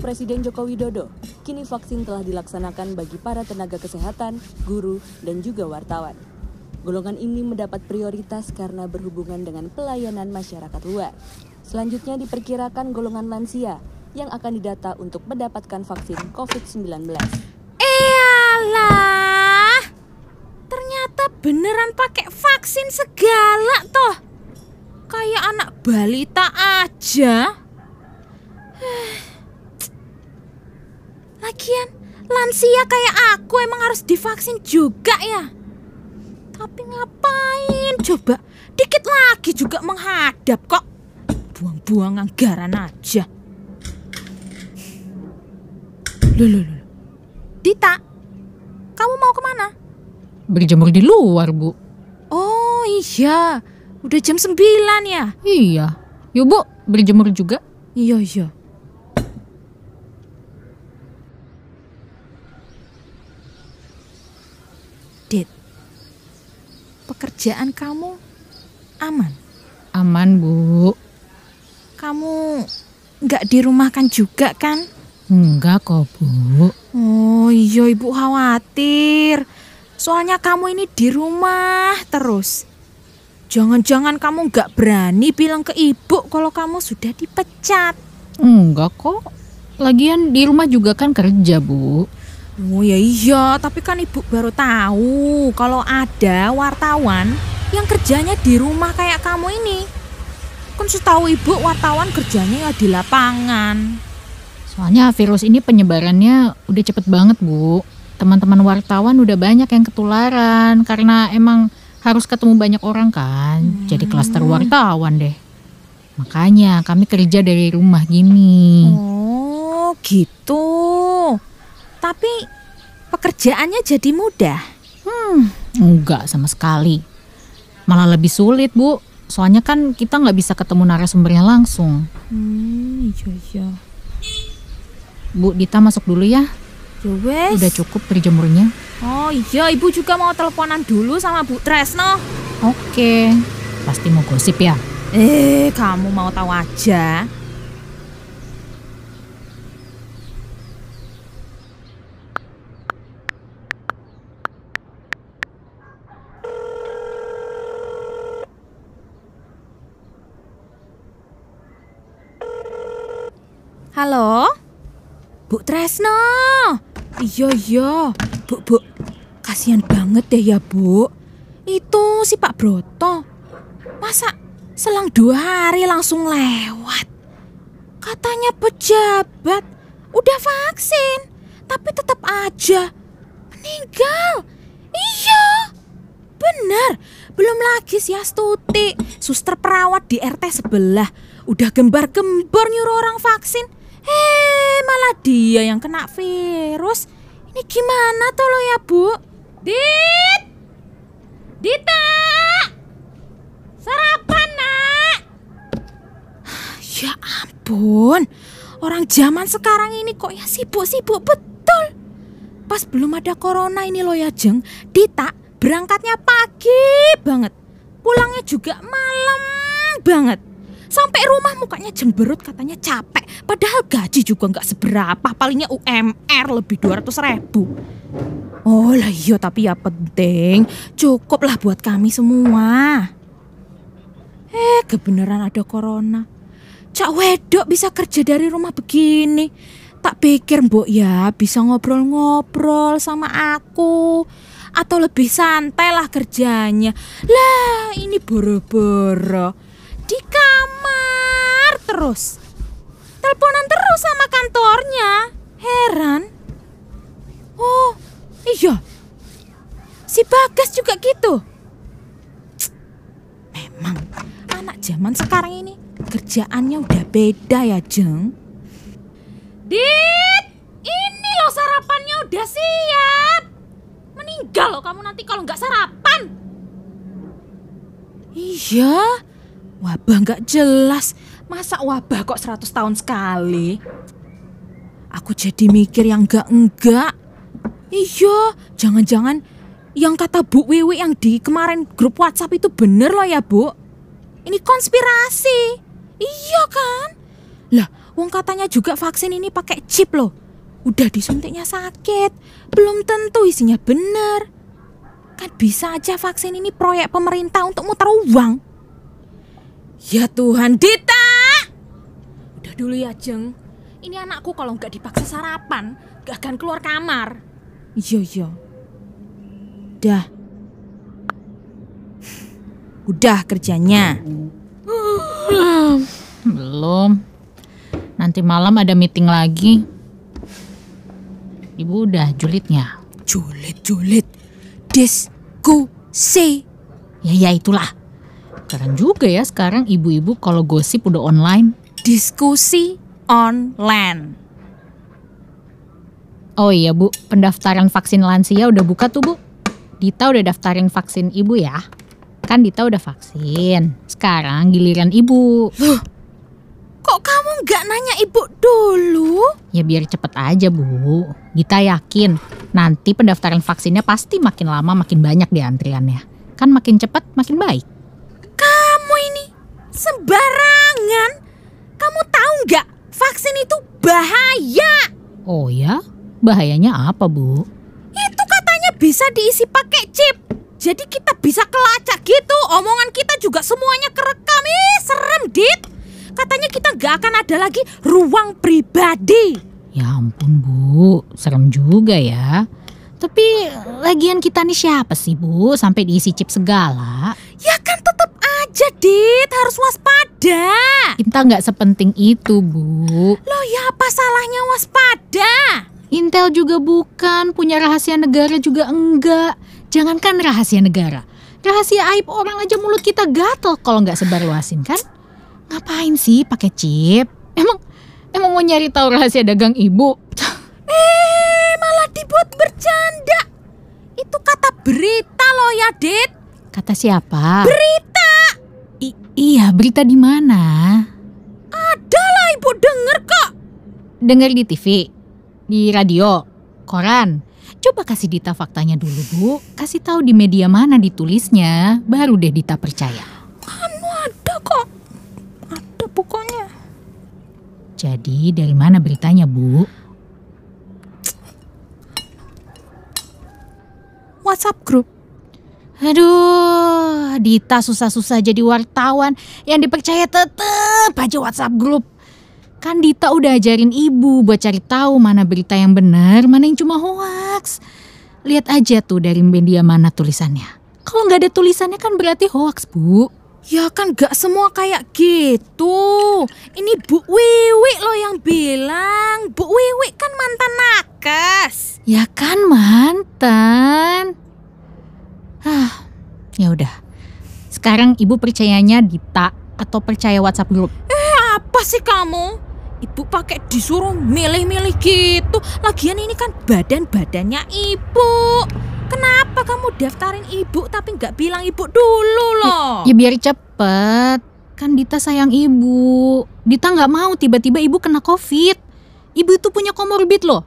Presiden Joko Widodo, kini vaksin telah dilaksanakan bagi para tenaga kesehatan, guru, dan juga wartawan. Golongan ini mendapat prioritas karena berhubungan dengan pelayanan masyarakat luar. Selanjutnya diperkirakan golongan lansia yang akan didata untuk mendapatkan vaksin COVID-19. Eyalah, ternyata beneran pakai vaksin segala toh. Kayak anak balita aja. Lagian, lansia kayak aku emang harus divaksin juga ya. Tapi ngapain coba? Dikit lagi juga menghadap kok. Buang-buang anggaran aja. Loh, loh, loh. Dita, kamu mau ke mana? Berjemur di luar, Bu. Oh iya, udah jam 9 ya? Iya. Yuk, Bu, berjemur juga. Iya, iya. Dit, pekerjaan kamu aman? Aman, Bu. Kamu nggak dirumahkan juga kan? Enggak kok, Bu. Oh iya ibu khawatir. Soalnya kamu ini di rumah terus. Jangan-jangan kamu nggak berani bilang ke ibu kalau kamu sudah dipecat. Enggak kok. Lagian di rumah juga kan kerja, Bu. Oh ya iya, tapi kan ibu baru tahu kalau ada wartawan yang kerjanya di rumah kayak kamu ini. Kan setahu ibu wartawan kerjanya ya di lapangan. Soalnya virus ini penyebarannya udah cepet banget, Bu. Teman-teman wartawan udah banyak yang ketularan karena emang harus ketemu banyak orang kan. Jadi klaster wartawan deh. Makanya kami kerja dari rumah gini. Oh gitu. Tapi pekerjaannya jadi mudah. Hmm, enggak sama sekali. Malah lebih sulit, Bu. Soalnya kan kita nggak bisa ketemu narasumbernya langsung. Hmm, iya iya. Bu Dita masuk dulu ya. Ya wes. Udah cukup berjemurnya. Oh iya, ibu juga mau teleponan dulu sama Bu Tresno. Oke. Pasti mau gosip ya. Eh, kamu mau tahu aja. Halo? Bu Tresno. Iya, iya. Bu, Bu. Kasihan banget deh ya, Bu. Itu si Pak Broto. Masa selang dua hari langsung lewat? Katanya pejabat. Udah vaksin. Tapi tetap aja. Meninggal. Iya. Benar. Belum lagi si Astuti. Suster perawat di RT sebelah. Udah gembar-gembor nyuruh orang vaksin. Eh, malah dia yang kena virus. Ini gimana tuh lo ya, Bu? Dit! Dita! Sarapan, nak! Ya ampun, orang zaman sekarang ini kok ya sibuk-sibuk betul. Pas belum ada corona ini loh ya, Jeng. Dita berangkatnya pagi banget. Pulangnya juga malam banget. Sampai rumah mukanya jemberut katanya capek. Padahal gaji juga nggak seberapa. Palingnya UMR lebih 200 ribu. Oh lah iya tapi ya penting. Cukup lah buat kami semua. Eh kebenaran ada corona. Cak wedok bisa kerja dari rumah begini. Tak pikir mbok ya bisa ngobrol-ngobrol sama aku. Atau lebih santai lah kerjanya. Lah ini boro-boro. Di kamar terus. Teleponan terus sama kantornya. Heran. Oh iya. Si Bagas juga gitu. Memang anak zaman sekarang ini kerjaannya udah beda ya, Jeng. Dit, ini loh sarapannya udah siap. Meninggal loh kamu nanti kalau nggak sarapan. Iya, wabah nggak jelas. Masa wabah kok 100 tahun sekali? Aku jadi mikir yang enggak-enggak. Iya, jangan-jangan yang kata Bu Wiwi yang di kemarin grup WhatsApp itu bener loh ya, Bu. Ini konspirasi. Iya kan? Lah, Wong katanya juga vaksin ini pakai chip loh. Udah disuntiknya sakit, belum tentu isinya benar. Kan bisa aja vaksin ini proyek pemerintah untuk muter uang. Ya Tuhan, Dita! Udah dulu ya, Jeng. Ini anakku kalau nggak dipaksa sarapan, gak akan keluar kamar. Iya, iya. Udah. Udah kerjanya. Belum. Nanti malam ada meeting lagi. Ibu udah julidnya. Julid-julid. Diskusi. Ya ya itulah. Keren juga ya sekarang ibu-ibu kalau gosip udah online. Diskusi online. Oh iya Bu, pendaftaran vaksin lansia udah buka tuh Bu. Dita udah daftarin vaksin ibu ya. Kan Dita udah vaksin. Sekarang giliran ibu. Kok kamu nggak nanya ibu dulu? Ya biar cepet aja Bu. Dita yakin nanti pendaftaran vaksinnya pasti makin lama makin banyak di antriannya. Kan makin cepet makin baik. Sembarangan. Kamu tahu nggak vaksin itu bahaya? Oh ya? Bahayanya apa Bu? Itu katanya bisa diisi pakai chip. Jadi kita bisa kelacak gitu. Omongan kita juga semuanya kerekam. Ih, serem, Dit. Katanya kita nggak akan ada lagi ruang pribadi. Ya ampun Bu, serem juga ya. Tapi lagian kita nih siapa sih Bu sampai diisi chip segala? Ya kan aja, Dit. Harus waspada. Kita nggak sepenting itu Bu. Loh ya apa salahnya waspada? Intel juga bukan, punya rahasia negara juga enggak. Jangankan rahasia negara, rahasia aib orang aja mulut kita gatel kalau nggak sebar luasin kan? Ngapain sih pakai chip? Emang emang mau nyari tahu rahasia dagang ibu? Eh, malah dibuat bercanda. Itu kata berita loh ya, Dit. Kata siapa? Berita. Iya, berita di mana? Ada lah ibu denger kok. Dengar di TV, di radio, koran. Coba kasih Dita faktanya dulu, Bu. Kasih tahu di media mana ditulisnya, baru deh Dita percaya. Anu ada kok. Ada pokoknya. Jadi dari mana beritanya, Bu? WhatsApp grup. Aduh, Dita susah-susah jadi wartawan. Yang dipercaya tetep aja WhatsApp grup. Kan Dita udah ajarin ibu buat cari tahu mana berita yang benar, mana yang cuma hoax. Lihat aja tuh dari media mana tulisannya. Kalau nggak ada tulisannya kan berarti hoax, Bu. Ya kan gak semua kayak gitu. Ini Bu Wiwi loh yang bilang. Bu Wiwi kan mantan nakes. Ya kan mantan. Ah, ya udah. Sekarang ibu percayanya Dita atau percaya WhatsApp grup? Eh apa sih kamu? Ibu pakai disuruh milih-milih gitu. Lagian ini kan badan-badannya ibu. Kenapa kamu daftarin ibu tapi nggak bilang ibu dulu loh? Ya biar cepet. Kan Dita sayang ibu. Dita nggak mau tiba-tiba ibu kena covid. Ibu itu punya komorbid loh.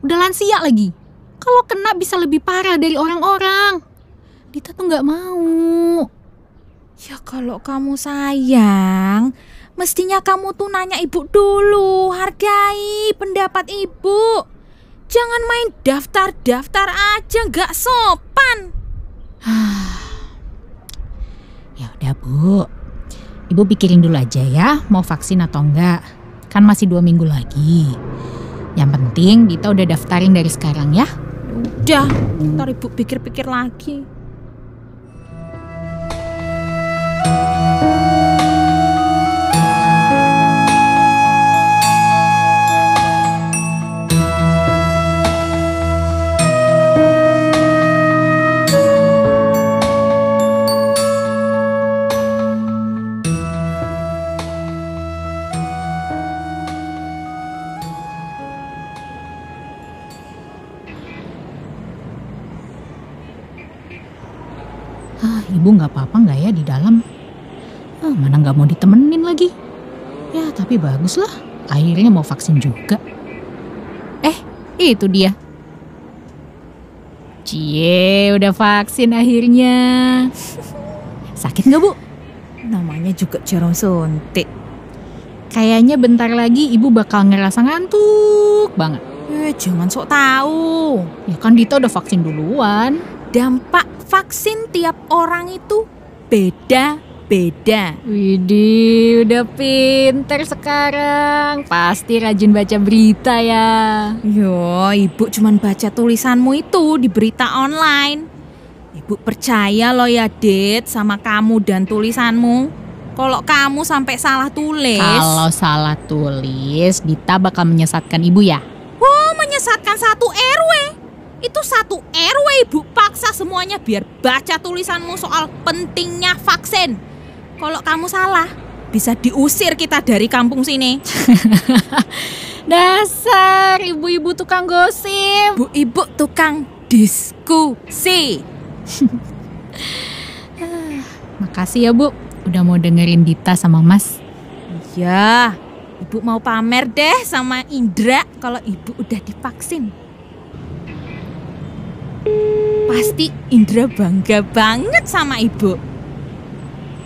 Udah lansia lagi. Kalau kena bisa lebih parah dari orang-orang. Dita tuh nggak mau. Ya kalau kamu sayang, mestinya kamu tuh nanya ibu dulu, hargai pendapat ibu. Jangan main daftar-daftar aja, nggak sopan. Ya udah bu. Ibu pikirin dulu aja ya mau vaksin atau enggak. Kan masih dua minggu lagi. Yang penting Dita udah daftarin dari sekarang ya. Udah, ntar ibu pikir-pikir lagi. Ah, ibu nggak apa-apa nggak ya di dalam? Ah, mana nggak mau ditemenin lagi? Ya, tapi bagus lah. Akhirnya mau vaksin juga. Eh, itu dia. Cie, udah vaksin akhirnya. Sakit nggak bu? Namanya juga jarum suntik. Kayaknya bentar lagi ibu bakal ngerasa ngantuk banget. Eh, jangan sok tahu. Ya kan Dita udah vaksin duluan. Dampak vaksin tiap orang itu beda-beda. Widih, udah pinter sekarang. Pasti rajin baca berita ya. Yo, ibu cuman baca tulisanmu itu di berita online. Ibu percaya loh ya, Dit, sama kamu dan tulisanmu. Kalau kamu sampai salah tulis, Kalau salah tulis, Dita bakal menyesatkan ibu ya. oh menyesatkan satu RW. Itu satu RW ibu paksa semuanya biar baca tulisanmu soal pentingnya vaksin. Kalau kamu salah, bisa diusir kita dari kampung sini. Dasar ibu-ibu tukang gosip. Bu-ibu tukang diskusi. Makasih ya bu, udah mau dengerin Dita sama Mas. Ya, ibu mau pamer deh sama Indra kalau ibu udah divaksin. Pasti Indra bangga banget sama ibu.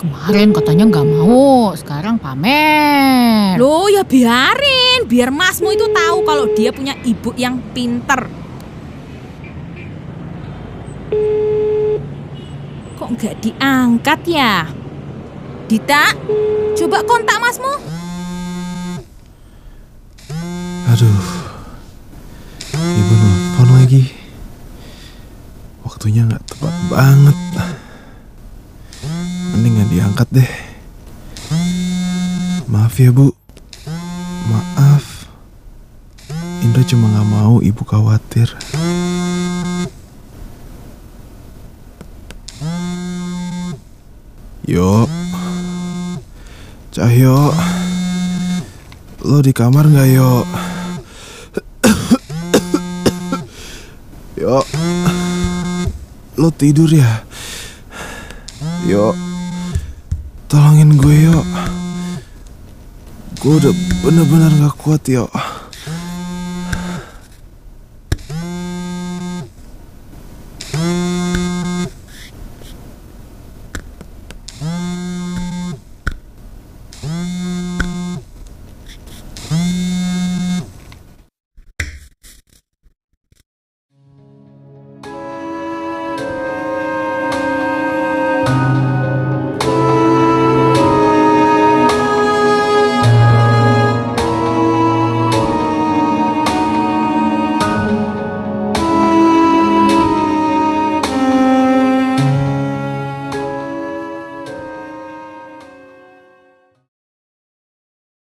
Kemarin katanya nggak mau, sekarang pamer. Loh ya biarin, biar masmu itu tahu kalau dia punya ibu yang pinter. Kok nggak diangkat ya? Dita, coba kontak masmu. Aduh, ibu nelfon lagi. Waktunya nggak tepat banget. Nggak diangkat deh. Maaf ya bu, maaf. Indra cuma nggak mau ibu khawatir. Yo, Cahyo, lo di kamar nggak yo? Yo, lo tidur ya? Yo, tolongin gue yo. Gue udah bener-bener gak kuat yo.